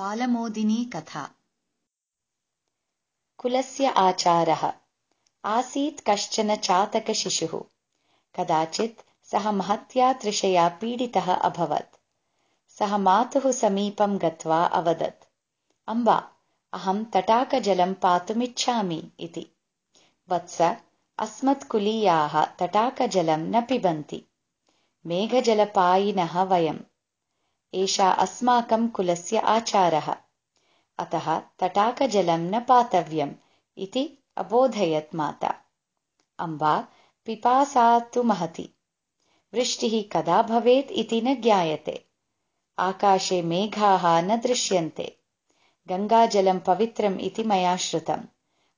बालमोदिनी कथा। कुलस्य आचारः। आसीत् कश्चन चातकशिशुः। कदाचित् सः महत्या तृषया पीडितः अभवत्। सः मातुः समीपं गत्वा अवदत्। अम्बा अहं तटाकजलं पातुमिच्छामि इति। वत्स अस्मत्कुलीयाः तटाकजलं न पिबन्ति। मेघजलपायिनः वयम् एषा अस्माकं कुलस्य आचारः। अतः तटाकजलं न पातव्यम् इति अबोधयत् माता। अम्बा पिपासा तु महति। वृष्टिः कदा भवेत् इति न ज्ञायते। आकाशे मेघाः न दृश्यन्ते। गङ्गाजलं पवित्रम् इति मया श्रुतम्।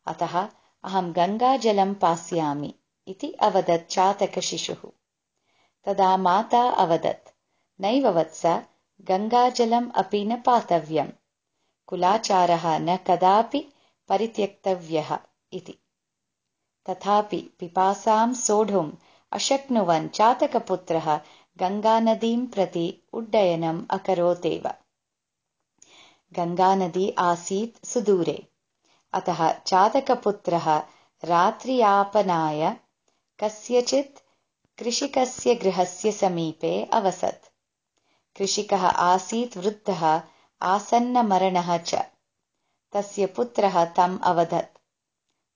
अतः अहं गङ्गाजलं पास्यामि इति अवदत् चातकशिशुः। तदा माता अवदत् नैव वत्स गङ्गाजलम् अपि न पातव्यम्। कुलाचारः न कदापि परित्यक्तव्यः इति। तथापि पिपासां सोढुम् अशक्नुवन् चातकपुत्रः गङ्गानदीं प्रति उड्डयनम् अकरोतेव। गङ्गानदी आसीत् सुदूरे। अतः चातकपुत्रः रात्रियापनाय कस्यचित् कृषिकस्य गृहस्य समीपे अवसत् कृषिकः आसीत् वृद्धः आसन्नमरणः च। तस्य पुत्रः तम् अवदत्।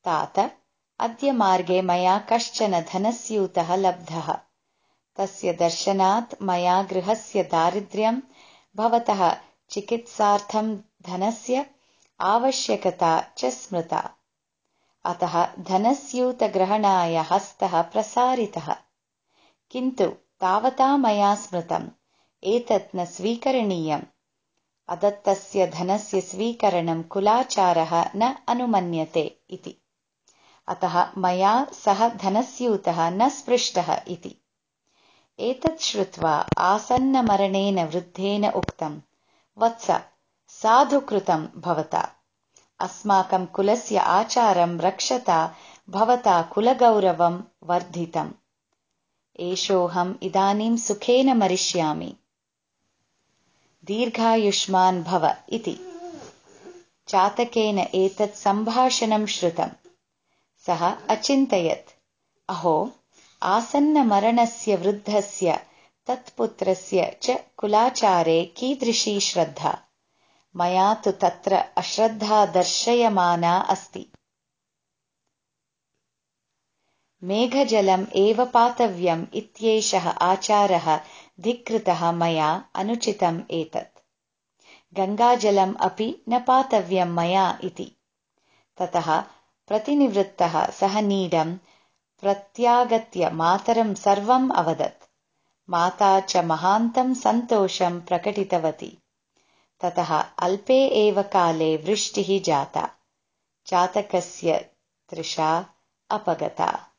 तात अद्य मार्गे मया कश्चन धनस्यूतः लब्धः। तस्य दर्शनात् मया गृहस्य दारिद्र्यं भवतः चिकित्सार्थं धनस्य आवश्यकता च स्मृता। अतः धनस्यूतग्रहणाय हस्तः प्रसारितः। किन्तु तावता मया स्मृतम् एतत् न स्वीकरणीयम्। अदत्तस्य धनस्य स्वीकरणं कुलाचारः न अनुमन्यते इति। अतः मया सः धनस्यूतः न स्पृष्टः इति। एतत् श्रुत्वा आसन्नमरणेन वृद्धेन उक्तम् वत्स साधु कृतं भवता। अस्माकं कुलस्य आचारं रक्षता भवता कुलगौरवं वर्धितम्। एषोऽहम् इदानीं सुखेन मरिष्यामि दीर्घायुष्मान् भव इति। चातकेन एतत् सम्भाषणं श्रुतम् सः अचिन्तयत्। अहो आसन्नमरणस्य वृद्धस्य तत्पुत्रस्य च कुलाचारे कीदृशी श्रद्धा? मया तु तत्र अश्रद्धा दर्शयमाना अस्ति। मेघजलम् एव पातव्यम् इत्येषः आचारः धिक्कृतः मया अनुचितम् एतत्। गङ्गाजलम् अपि न पातव्यं मया इति। ततः प्रतिनिवृत्तः सः नीडम् सर्वम् अवदत्। माता च महान्तं सन्तोषं प्रकटितवती। ततः अल्पे एव काले वृष्टिः जाता। चातकस्य अपगता